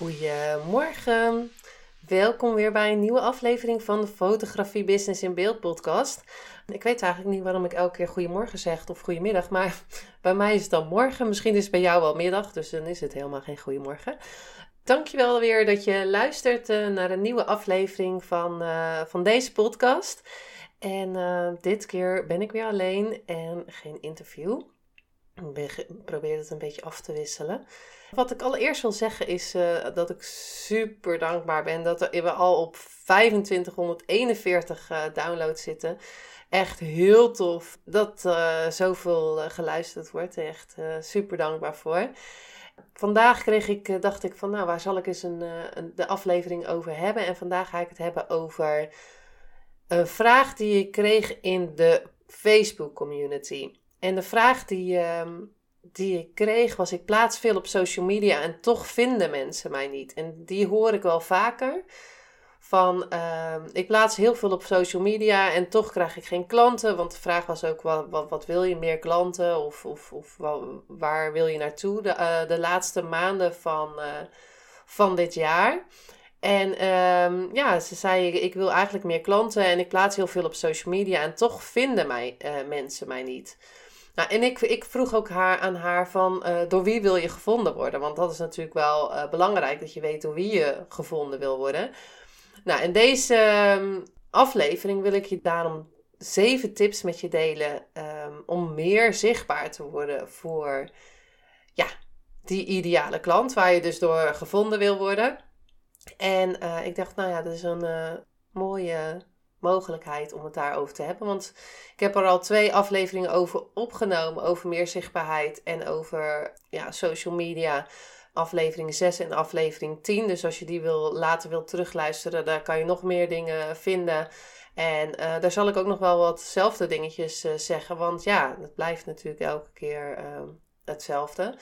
Goedemorgen. Welkom weer bij een nieuwe aflevering van de Fotografie Business in Beeld podcast. Ik weet eigenlijk niet waarom ik elke keer goedemorgen zeg of goedemiddag, maar bij mij is het dan morgen. Misschien is het bij jou wel middag, dus dan is het helemaal geen goedemorgen. Dankjewel weer dat je luistert eh, naar een nieuwe aflevering van, uh, van deze podcast. En uh, dit keer ben ik weer alleen en geen interview. Ik probeer het een beetje af te wisselen. Wat ik allereerst wil zeggen is uh, dat ik super dankbaar ben dat we al op 2541 uh, downloads zitten. Echt heel tof dat uh, zoveel geluisterd wordt. Echt super dankbaar voor. Vandaag kreeg ik, dacht ik van nou waar zal ik eens een, een, de aflevering over hebben. En vandaag ga ik het hebben over een vraag die ik kreeg in de Facebook community. En de vraag die, uh, die ik kreeg was: ik plaats veel op social media en toch vinden mensen mij niet. En die hoor ik wel vaker. Van uh, ik plaats heel veel op social media en toch krijg ik geen klanten. Want de vraag was ook: wat, wat, wat wil je meer klanten? Of, of, of waar wil je naartoe? De, uh, de laatste maanden van, uh, van dit jaar. En um, ja, ze zei: ik wil eigenlijk meer klanten en ik plaats heel veel op social media en toch vinden mij, uh, mensen mij niet. Nou, en ik, ik vroeg ook haar, aan haar van uh, door wie wil je gevonden worden? Want dat is natuurlijk wel uh, belangrijk dat je weet door wie je gevonden wil worden. Nou, in deze um, aflevering wil ik je daarom zeven tips met je delen um, om meer zichtbaar te worden voor ja, die ideale klant waar je dus door gevonden wil worden. En uh, ik dacht, nou ja, dat is een mooie mogelijkheid om het daarover te hebben. Want ik heb er al twee afleveringen over opgenomen, over meer zichtbaarheid en over ja, social media. Aflevering 6 en aflevering 10. Dus als je die wil, later wil terugluisteren, daar kan je nog meer dingen vinden. En uh, daar zal ik ook nog wel watzelfde dingetjes uh, zeggen. Want ja, het blijft natuurlijk elke keer uh, hetzelfde.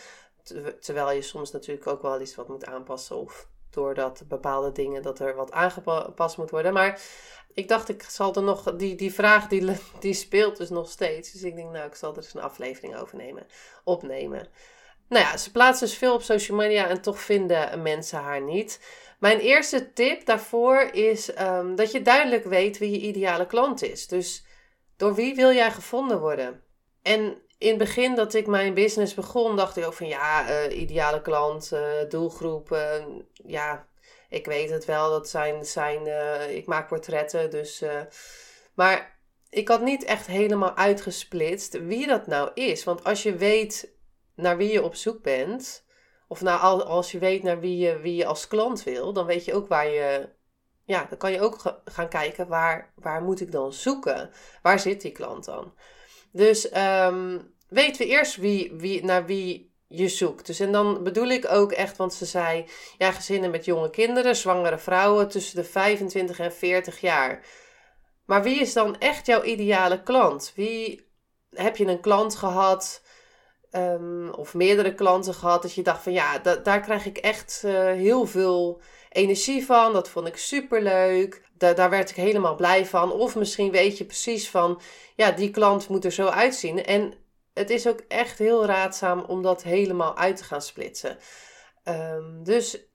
Terwijl je soms natuurlijk ook wel iets wat moet aanpassen. Of doordat bepaalde dingen dat er wat aangepast moet worden. Maar ik dacht, ik zal er nog, die, die vraag die, die speelt dus nog steeds. Dus ik denk, nou, ik zal er eens een aflevering over nemen, opnemen. Nou ja, ze plaatst dus veel op social media en toch vinden mensen haar niet. Mijn eerste tip daarvoor is um, dat je duidelijk weet wie je ideale klant is. Dus door wie wil jij gevonden worden? En in het begin dat ik mijn business begon, dacht ik ook van ja, uh, ideale klant, uh, doelgroep, uh, ja, ik weet het wel, dat zijn, zijn ik maak portretten, dus. Maar ik had niet echt helemaal uitgesplitst wie dat nou is. Want als je weet naar wie je op zoek bent, of nou als je weet naar wie je, wie je als klant wil, dan weet je ook waar je. Ja, dan kan je ook gaan kijken waar, waar moet ik dan zoeken? Waar zit die klant dan? Dus um, weten we eerst wie, wie, naar wie je zoekt. Dus en dan bedoel ik ook echt, want ze zei, ja, gezinnen met jonge kinderen, zwangere vrouwen tussen de 25 en 40 jaar. Maar wie is dan echt jouw ideale klant? Wie heb je een klant gehad um, of meerdere klanten gehad dat je dacht van ja, da daar krijg ik echt uh, heel veel energie van. Dat vond ik super leuk. Da daar werd ik helemaal blij van. Of misschien weet je precies van ja, die klant moet er zo uitzien. En het is ook echt heel raadzaam om dat helemaal uit te gaan splitsen. Um, dus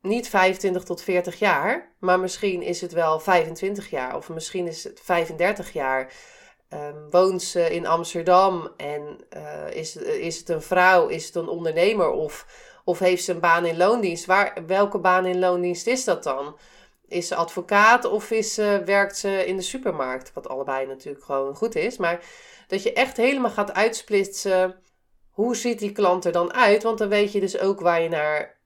niet 25 tot 40 jaar, maar misschien is het wel 25 jaar of misschien is het 35 jaar. Um, woont ze in Amsterdam en uh, is, is het een vrouw, is het een ondernemer of, of heeft ze een baan in loondienst? Waar, welke baan in loondienst is dat dan? Is ze advocaat of is, werkt ze in de supermarkt? Wat allebei natuurlijk gewoon goed is. Maar dat je echt helemaal gaat uitsplitsen. Hoe ziet die klant er dan uit? Want dan weet je dus ook waar je naar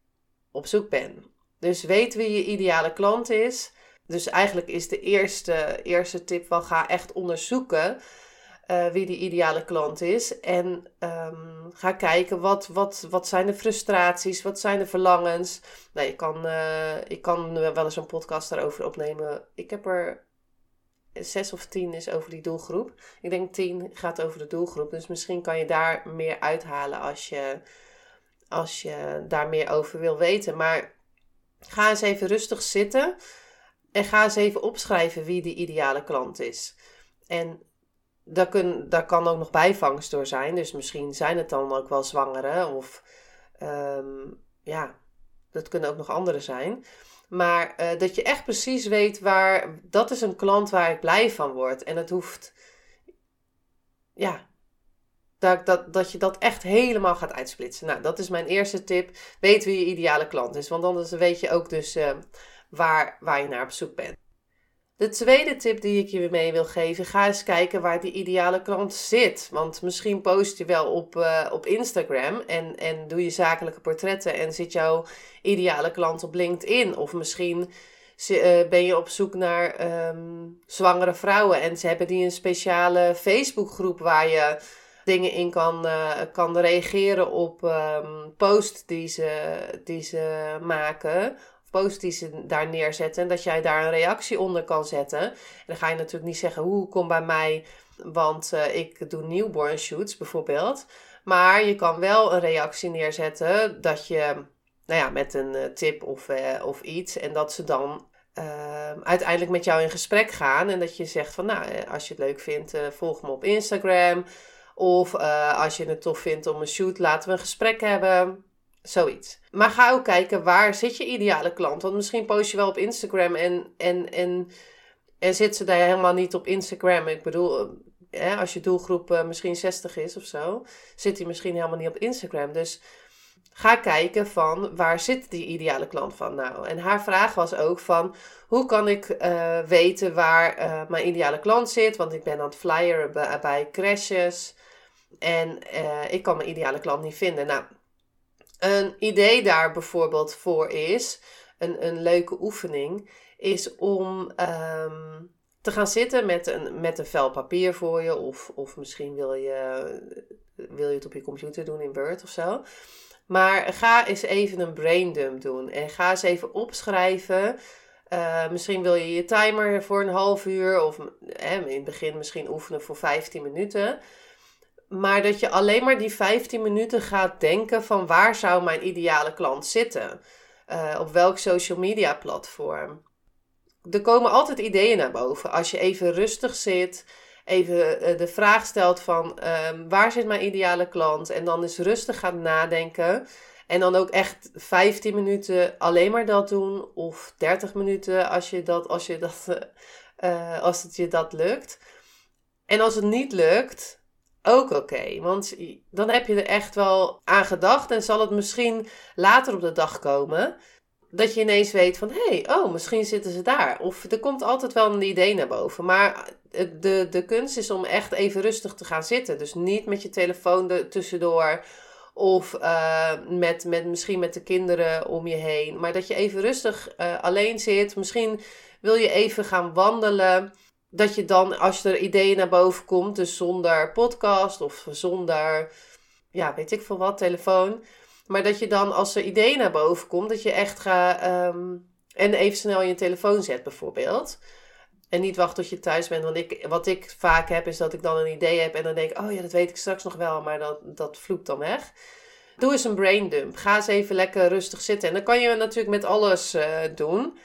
op zoek bent. Dus weet wie je ideale klant is. Dus eigenlijk is de eerste, eerste tip wel ga echt onderzoeken. Uh, wie die ideale klant is. En um, ga kijken wat, wat, wat zijn de frustraties, wat zijn de verlangens. Nou, je kan, uh, ik kan wel eens een podcast daarover opnemen. Ik heb er zes of tien is over die doelgroep. Ik denk tien gaat over de doelgroep. Dus misschien kan je daar meer uithalen als je, als je daar meer over wil weten. Maar ga eens even rustig zitten. En ga eens even opschrijven wie die ideale klant is. En daar, kan ook nog bijvangst door zijn. Dus misschien zijn het dan ook wel zwangeren. Of um, ja, dat kunnen ook nog andere zijn. Maar uh, dat je echt precies weet waar. Dat is een klant waar ik blij van word. En het hoeft. Ja. Dat, dat, dat je dat echt helemaal gaat uitsplitsen. Nou, dat is mijn eerste tip. Weet wie je ideale klant is. Want dan weet je ook dus uh, waar, waar je naar op zoek bent. De tweede tip die ik je mee wil geven, ga eens kijken waar die ideale klant zit. Want misschien post je wel op, uh, op Instagram en, en doe je zakelijke portretten en zit jouw ideale klant op LinkedIn. Of misschien uh, ben je op zoek naar um, zwangere vrouwen en ze hebben die een speciale Facebookgroep waar je dingen in kan, uh, kan reageren op um, posts die ze, die ze maken ze daar neerzetten. En dat jij daar een reactie onder kan zetten. En dan ga je natuurlijk niet zeggen, hoe kom bij mij, want uh, ik doe newborn shoots bijvoorbeeld. Maar je kan wel een reactie neerzetten dat je, nou ja, met een uh, tip of, uh, of iets. En dat ze dan ehm, uiteindelijk met jou in gesprek gaan. En dat je zegt van, nou, als je het leuk vindt, volg me op Instagram. Of als je het tof vindt om een shoot, laten we een gesprek hebben. Zoiets. Maar ga ook kijken waar zit je ideale klant. Want misschien post je wel op Instagram en, en, en, en zit ze daar helemaal niet op Instagram. Ik bedoel, hè, als je doelgroep uh, misschien 60 is of zo, zit die misschien helemaal niet op Instagram. Dus ga kijken van waar zit die ideale klant van nou. En haar vraag was ook van hoe kan ik uh, weten waar mijn ideale klant zit. Want ik ben aan het flyeren bij, bij crashes. En ik kan mijn ideale klant niet vinden. Nou, een idee daar bijvoorbeeld voor is, een, een leuke oefening, is om um, te gaan zitten met een, met een vel papier voor je. Of, of misschien wil je, wil je het op je computer doen in Word of zo. Maar ga eens even een braindump doen. En ga eens even opschrijven. Uh, misschien wil je je timer voor een half uur. Of eh, in het begin misschien oefenen voor 15 minuten. Maar dat je alleen maar die 15 minuten gaat denken van waar zou mijn ideale klant zitten? Uh, op welk social media platform? Er komen altijd ideeën naar boven. Als je even rustig zit, even uh, de vraag stelt van um, waar zit mijn ideale klant? En dan eens rustig gaat nadenken. En dan ook echt 15 minuten alleen maar dat doen. Of 30 minuten als, je dat, als, je dat, uh, als het je dat lukt. En als het niet lukt, ook oké. want dan heb je er echt wel aan gedacht en zal het misschien later op de dag komen. Dat je ineens weet van, hé, hey, oh, misschien zitten ze daar. Of er komt altijd wel een idee naar boven. Maar de, de kunst is om echt even rustig te gaan zitten. Dus niet met je telefoon er tussendoor. Of uh, met, met, misschien met de kinderen om je heen. Maar dat je even rustig uh, alleen zit. Misschien wil je even gaan wandelen dat je dan, als er ideeën naar boven komt, dus zonder podcast of zonder, ja, weet ik veel wat, telefoon. Maar dat je dan, als er ideeën naar boven komt, dat je echt gaat um, en even snel je telefoon zet bijvoorbeeld. En niet wacht tot je thuis bent. Want ik, wat ik vaak heb, is dat ik dan een idee heb en dan denk oh ja, dat weet ik straks nog wel, maar dat, dat vloekt dan weg. Doe eens een brain dump. Ga eens even lekker rustig zitten. En dan kan je natuurlijk met alles uh, doen.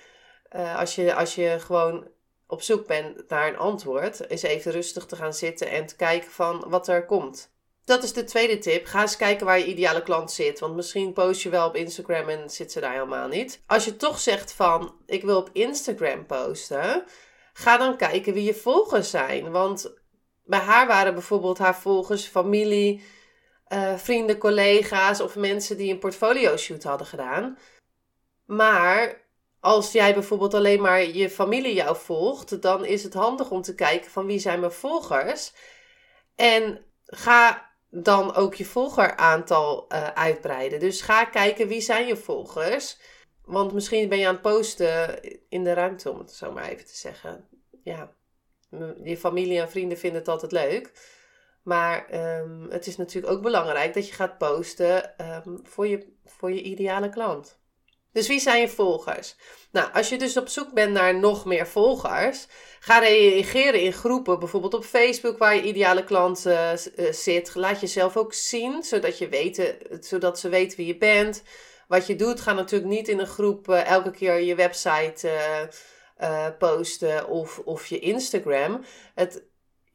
Uh, als, je, als je gewoon op zoek bent naar een antwoord, is even rustig te gaan zitten en te kijken van wat er komt. Dat is de tweede tip. Ga eens kijken waar je ideale klant zit. Want misschien post je wel op Instagram en zit ze daar helemaal niet. Als je toch zegt van ik wil op Instagram posten, ga dan kijken wie je volgers zijn. Want bij haar waren bijvoorbeeld haar volgers familie, uh, vrienden, collega's of mensen die een portfolio shoot hadden gedaan. Maar als jij bijvoorbeeld alleen maar je familie jou volgt, dan is het handig om te kijken van wie zijn mijn volgers. En ga dan ook je volgeraantal uh, uitbreiden. Dus ga kijken wie zijn je volgers. Want misschien ben je aan het posten in de ruimte, om het zo maar even te zeggen. Ja. je familie en vrienden vinden het altijd leuk. Maar ehm, het is natuurlijk ook belangrijk dat je gaat posten ehm, voor, je, voor je ideale klant. Dus wie zijn je volgers? Nou, als je dus op zoek bent naar nog meer volgers, ga reageren in groepen, bijvoorbeeld op Facebook waar je ideale klant uh, zit. Laat jezelf ook zien, zodat, je weten, zodat ze weten wie je bent. Wat je doet, ga natuurlijk niet in een groep uh, elke keer je website uh, posten of, of je Instagram. Het,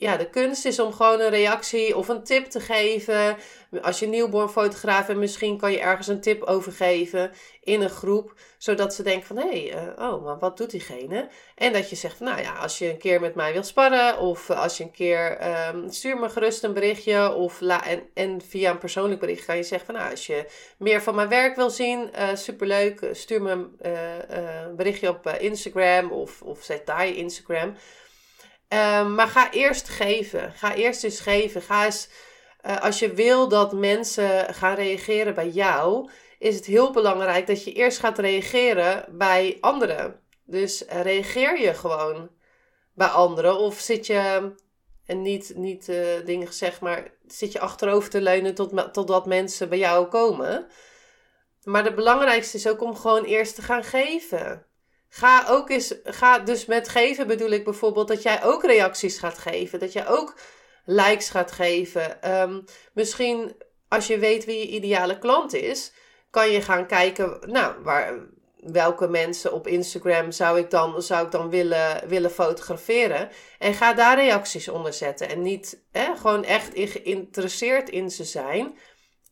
ja, de kunst is om gewoon een reactie of een tip te geven. Als je nieuwborn fotograaf en misschien kan je ergens een tip overgeven in een groep. Zodat ze denken van, hé, hey, uh, oh, maar wat doet diegene? En dat je zegt, nou ja, als je een keer met mij wilt sparren. Of als je een keer, um, stuur me gerust een berichtje. Of la en, en via een persoonlijk bericht kan je zeggen van, nou, als je meer van mijn werk wil zien. Uh, superleuk, stuur me een uh, berichtje op Instagram. Of, of zet daar je Instagram. Um, maar ga eerst geven. Ga eerst eens geven. Ga eens, uh, als je wil dat mensen gaan reageren bij jou, is het heel belangrijk dat je eerst gaat reageren bij anderen. Dus reageer je gewoon bij anderen. Of zit je, en niet, niet uh, dingen gezegd, maar zit je achterover te leunen tot, totdat mensen bij jou komen. Maar het belangrijkste is ook om gewoon eerst te gaan geven. Ga ook eens, ga dus met geven bedoel ik bijvoorbeeld dat jij ook reacties gaat geven. Dat jij ook likes gaat geven. Um, misschien als je weet wie je ideale klant is, kan je gaan kijken, nou, waar, welke mensen op Instagram zou ik dan, zou ik dan willen, willen fotograferen. En ga daar reacties onder zetten. En niet gewoon echt geïnteresseerd in ze zijn.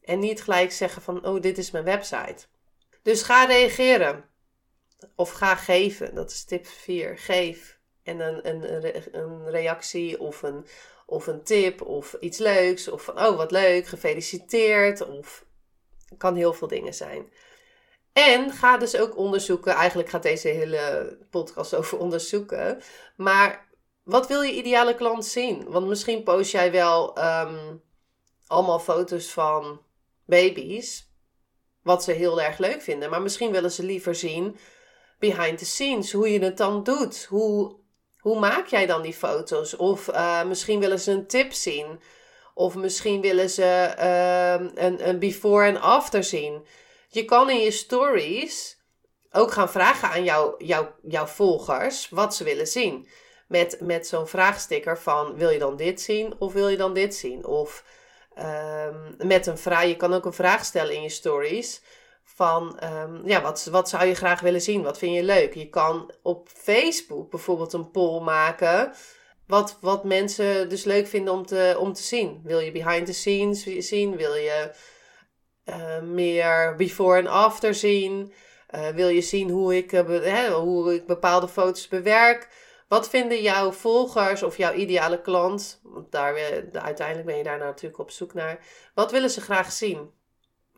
En niet gelijk zeggen van, oh, dit is mijn website. Dus ga reageren. Of ga geven. Dat is tip 4. Geef. En een, een, een reactie of een, of een tip of iets leuks. Of van, oh wat leuk, gefeliciteerd. Of kan heel veel dingen zijn. En ga dus ook onderzoeken. Eigenlijk gaat deze hele podcast over onderzoeken. Maar wat wil je ideale klant zien? Want misschien post jij wel ehm, allemaal foto's van baby's. Wat ze heel erg leuk vinden. Maar misschien willen ze liever zien behind the scenes, hoe je het dan doet. Hoe, hoe maak jij dan die foto's? Of uh, misschien willen ze een tip zien. Of misschien willen ze uh, een, een before en after zien. Je kan in je stories ook gaan vragen aan jou, jou, jouw volgers wat ze willen zien. Met, met zo'n vraagsticker van wil je dan dit zien of wil je dan dit zien? Of um, met een vraag, je kan ook een vraag stellen in je stories van um, ja, wat, wat zou je graag willen zien? Wat vind je leuk? Je kan op Facebook bijvoorbeeld een poll maken. Wat, wat mensen dus leuk vinden om te, om te zien. Wil je behind the scenes zien? Wil je uh, meer before en after zien? Uh, wil je zien hoe ik, hè, hoe ik bepaalde foto's bewerk? Wat vinden jouw volgers of jouw ideale klant? Want daar, uiteindelijk ben je daar natuurlijk op zoek naar. Wat willen ze graag zien?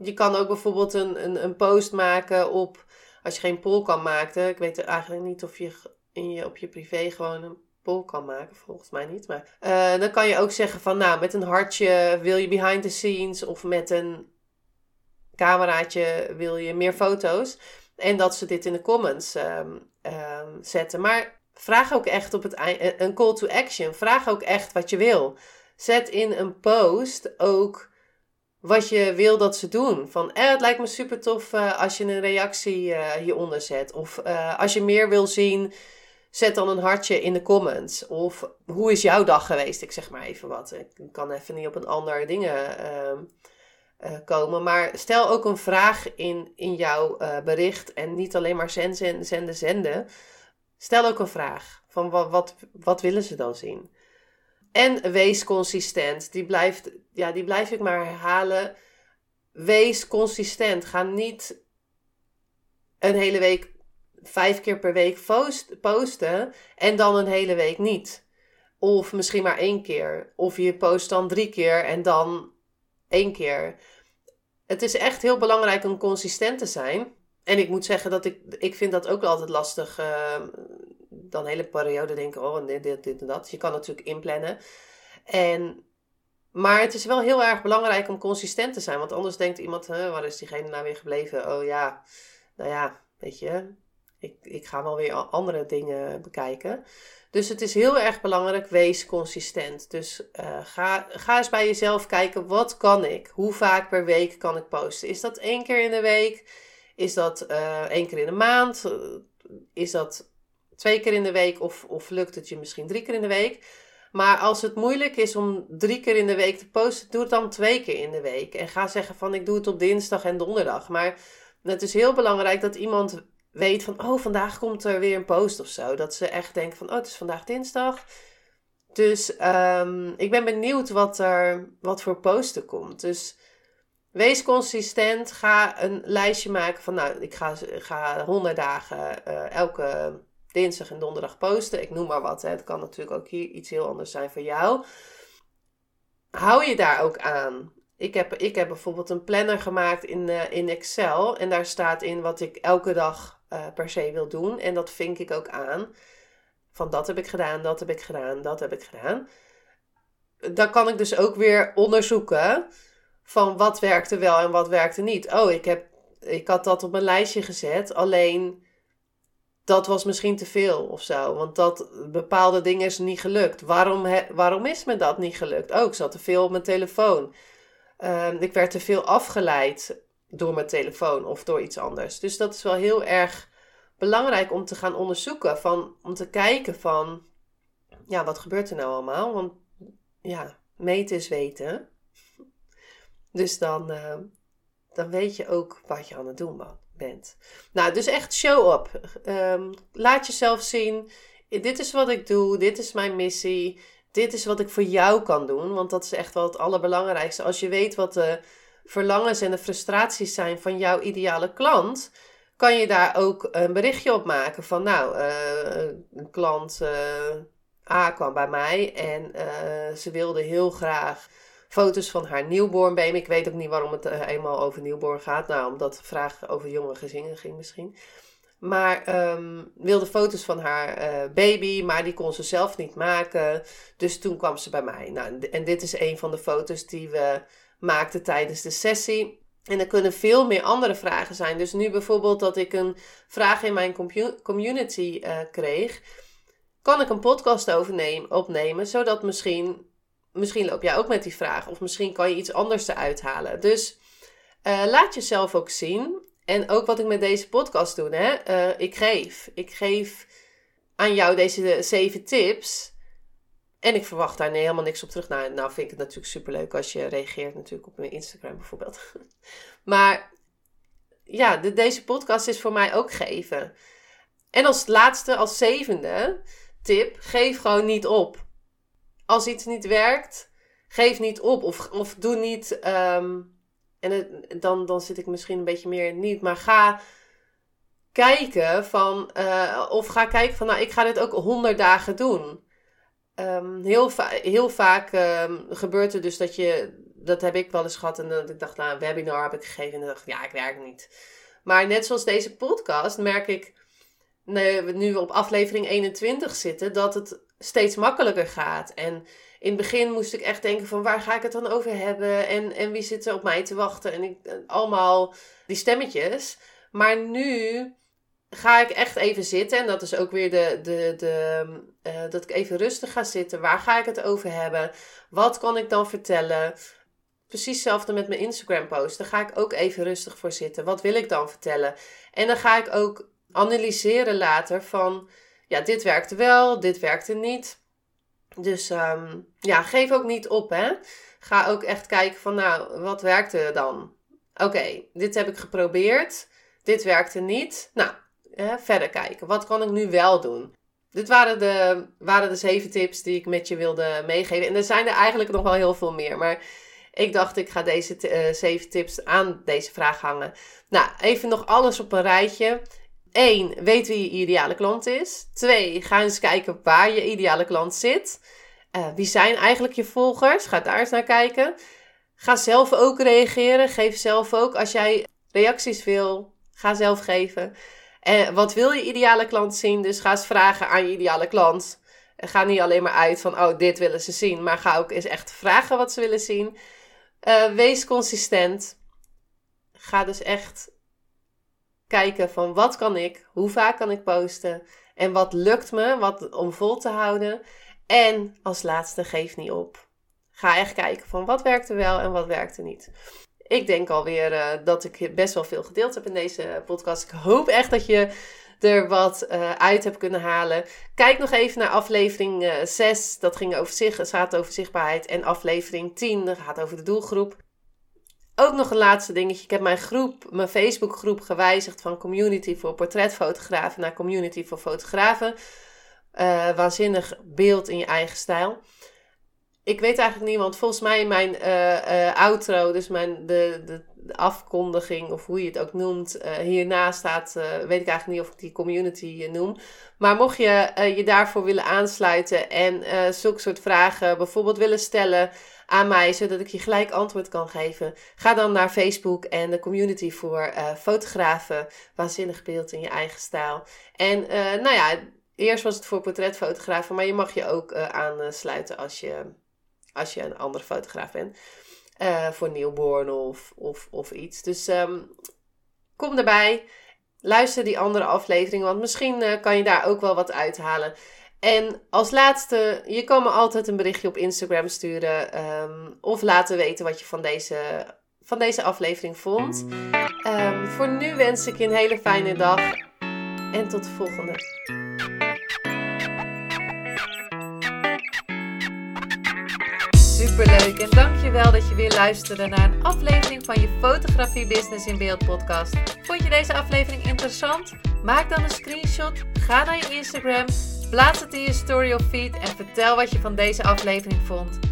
Je kan ook bijvoorbeeld een, een, een post maken op, als je geen poll kan maken. Ik weet eigenlijk niet of je, in je op je privé gewoon een poll kan maken, volgens mij niet. Maar uh, dan kan je ook zeggen van, nou, met een hartje wil je behind the scenes of met een cameraatje wil je meer foto's. En dat ze dit in de comments um, um, zetten. Maar vraag ook echt op het een call to action. Vraag ook echt wat je wil. Zet in een post ook wat je wil dat ze doen. Van, eh, het lijkt me super tof uh, als je een reactie uh, hieronder zet. Of uh, als je meer wil zien, zet dan een hartje in de comments. Of hoe is jouw dag geweest? Ik zeg maar even wat. Ik kan even niet op een ander dingen ehm, komen. Maar stel ook een vraag in, in jouw bericht. En niet alleen maar zenden, zenden, zenden. Stel ook een vraag. Van wat, wat, wat willen ze dan zien? En wees consistent. Die, blijft, ja, die blijf ik maar herhalen. Wees consistent. Ga niet een hele week, vijf keer per week posten en dan een hele week niet. Of misschien maar één keer. Of je post dan drie keer en dan één keer. Het is echt heel belangrijk om consistent te zijn. En ik moet zeggen dat ik, ik vind dat ook altijd lastig. Uh, dan een hele periode denken, oh, dit, dit, dit en dat. Je kan natuurlijk inplannen. En, maar het is wel heel erg belangrijk om consistent te zijn. Want anders denkt iemand, waar is diegene nou weer gebleven? Oh ja, nou ja, weet je. ik, ik ga wel weer andere dingen bekijken. Dus het is heel erg belangrijk, wees consistent. Dus uh, ga, ga eens bij jezelf kijken, wat kan ik? Hoe vaak per week kan ik posten? Is dat één keer in de week? Is dat uh, één keer in de maand? is dat twee keer in de week? Of, of lukt het je misschien drie keer in de week? Maar als het moeilijk is om drie keer in de week te posten, doe het dan twee keer in de week. En ga zeggen van ik doe het op dinsdag en donderdag. Maar het is heel belangrijk dat iemand weet van, oh, vandaag komt er weer een post of zo. Dat ze echt denken van, oh, het is vandaag dinsdag. Dus um, ik ben benieuwd wat er, wat voor posten komt. Dus wees consistent. Ga een lijstje maken van, nou, ik ga, ga 100 dagen uh, elke dinsdag en donderdag posten. Ik noem maar wat. Hè. Het kan natuurlijk ook hier iets heel anders zijn voor jou. Hou je daar ook aan. Ik heb, ik heb bijvoorbeeld een planner gemaakt in, uh, in Excel. En daar staat in wat ik elke dag uh, per se wil doen. En dat vink ik ook aan. Van dat heb ik gedaan, dat heb ik gedaan, dat heb ik gedaan. Dan kan ik dus ook weer onderzoeken van wat werkte wel en wat werkte niet. Oh, ik, heb, ik had dat op mijn lijstje gezet. Alleen dat was misschien te veel of zo. Want dat bepaalde dingen is niet gelukt. Waarom, waarom is me dat niet gelukt? Oh, ik zat te veel op mijn telefoon. Uh, ik werd te veel afgeleid door mijn telefoon of door iets anders. Dus dat is wel heel erg belangrijk om te gaan onderzoeken. Van, om te kijken van, ja, wat gebeurt er nou allemaal? Want ja, meten is weten. Dus dan, uh, dan weet je ook wat je aan het doen bent. Nou, dus echt show up. Um, laat jezelf zien. Dit is wat ik doe. Dit is mijn missie. Dit is wat ik voor jou kan doen. Want dat is echt wel het allerbelangrijkste. Als je weet wat de verlangens en de frustraties zijn van jouw ideale klant, kan je daar ook een berichtje op maken van, nou, uh, een klant uh, A kwam bij mij en uh, ze wilde heel graag foto's van haar newborn baby. Ik weet ook niet waarom het eenmaal over newborn gaat. Nou, omdat de vraag over jonge gezinnen ging misschien. Maar um, wilde foto's van haar baby, maar die kon ze zelf niet maken. Dus toen kwam ze bij mij. Nou, en dit is een van de foto's die we maakte tijdens de sessie. En er kunnen veel meer andere vragen zijn. Dus nu bijvoorbeeld dat ik een vraag in mijn community uh, kreeg, kan ik een podcast overnemen, opnemen, zodat misschien, misschien loop jij ook met die vraag, of misschien kan je iets anders eruit halen. Dus uh, laat jezelf ook zien. En ook wat ik met deze podcast doe, hè? Uh, ik geef. Ik geef aan jou deze zeven tips en ik verwacht daar nee, helemaal niks op terug. Nou, nou vind ik het natuurlijk superleuk als je reageert natuurlijk op mijn Instagram bijvoorbeeld. maar ja, de, deze podcast is voor mij ook geven. En als laatste, als zevende tip, geef gewoon niet op. Als iets niet werkt, geef niet op. Of, of doe niet, ehm, en dan, dan zit ik misschien een beetje meer niet, maar ga kijken van, uh, of ga kijken van, nou, ik ga dit ook honderd dagen doen. Um, heel, heel vaak um, gebeurt er dus dat je, dat heb ik wel eens gehad en dat ik dacht, nou, een webinar heb ik gegeven en dacht, ja, ik werk niet. Maar net zoals deze podcast merk ik, nu we op aflevering 21 zitten, dat het steeds makkelijker gaat. En in het begin moest ik echt denken van waar ga ik het dan over hebben en, en wie zit er op mij te wachten en ik, allemaal die stemmetjes. Maar nu ga ik echt even zitten. En dat is ook weer de, de, de, uh, dat ik even rustig ga zitten. Waar ga ik het over hebben? Wat kan ik dan vertellen? Precies hetzelfde met mijn Instagram post. Daar ga ik ook even rustig voor zitten. Wat wil ik dan vertellen? En dan ga ik ook analyseren later van... Ja, dit werkte wel, dit werkte niet. Dus um, ja, geef ook niet op, hè. Ga ook echt kijken van, nou, wat werkte dan? Oké, dit heb ik geprobeerd. Dit werkte niet. Nou, verder kijken. Wat kan ik nu wel doen? Dit waren de, waren de zeven tips die ik met je wilde meegeven. En er zijn er eigenlijk nog wel heel veel meer. Maar ik dacht, ik ga deze uh, zeven tips aan deze vraag hangen. Nou, even nog alles op een rijtje. 1. Weet wie je ideale klant is. 2. Ga eens kijken waar je ideale klant zit. Uh, wie zijn eigenlijk je volgers? Ga daar eens naar kijken. Ga zelf ook reageren. Geef zelf ook. Als jij reacties wil, ga zelf geven. En wat wil je ideale klant zien? Dus ga eens vragen aan je ideale klant. Ga niet alleen maar uit van, oh, dit willen ze zien. Maar ga ook eens echt vragen wat ze willen zien. Uh, wees consistent. Ga dus echt kijken van wat kan ik, hoe vaak kan ik posten en wat lukt me wat, om vol te houden. En als laatste, geef niet op. Ga echt kijken van wat werkte wel en wat werkte niet. Ik denk alweer uh, dat ik best wel veel gedeeld heb in deze podcast. Ik hoop echt dat je er wat uh, uit hebt kunnen halen. Kijk nog even naar aflevering uh, eh, 6. Dat ging over zich, gaat over zichtbaarheid. En aflevering 10, dat gaat over de doelgroep. Ook nog een laatste dingetje. Ik heb mijn groep, mijn Facebookgroep gewijzigd van community voor portretfotografen naar community voor fotografen. Uh, waanzinnig beeld in je eigen stijl. Ik weet eigenlijk niet, want volgens mij mijn uh, uh, outro, dus mijn, de, de, de, afkondiging of hoe je het ook noemt, hierna staat, weet ik eigenlijk niet of ik die community noem. Maar mocht je je daarvoor willen aansluiten en zulke soort vragen bijvoorbeeld willen stellen, aan mij, zodat ik je gelijk antwoord kan geven. Ga dan naar Facebook en de community voor uh, fotografen. Waanzinnig beeld in je eigen stijl. En uh, nou ja, eerst was het voor portretfotografen, maar je mag je ook uh, aansluiten als je, als je een andere fotograaf bent. voor newborn of, of, of iets. Dus um, kom erbij. Luister die andere aflevering, want misschien kan je daar ook wel wat uithalen. En als laatste, je kan me altijd een berichtje op Instagram sturen. Ehm, of laten weten wat je van deze, van deze aflevering vond. Um, voor nu wens ik je een hele fijne dag. En tot de volgende. Superleuk en dankjewel dat je weer luisterde naar een aflevering van je Fotografie Business in Beeld podcast. Vond je deze aflevering interessant? Maak dan een screenshot, ga naar je Instagram Plaats het in je story of feed en vertel wat je van deze aflevering vond.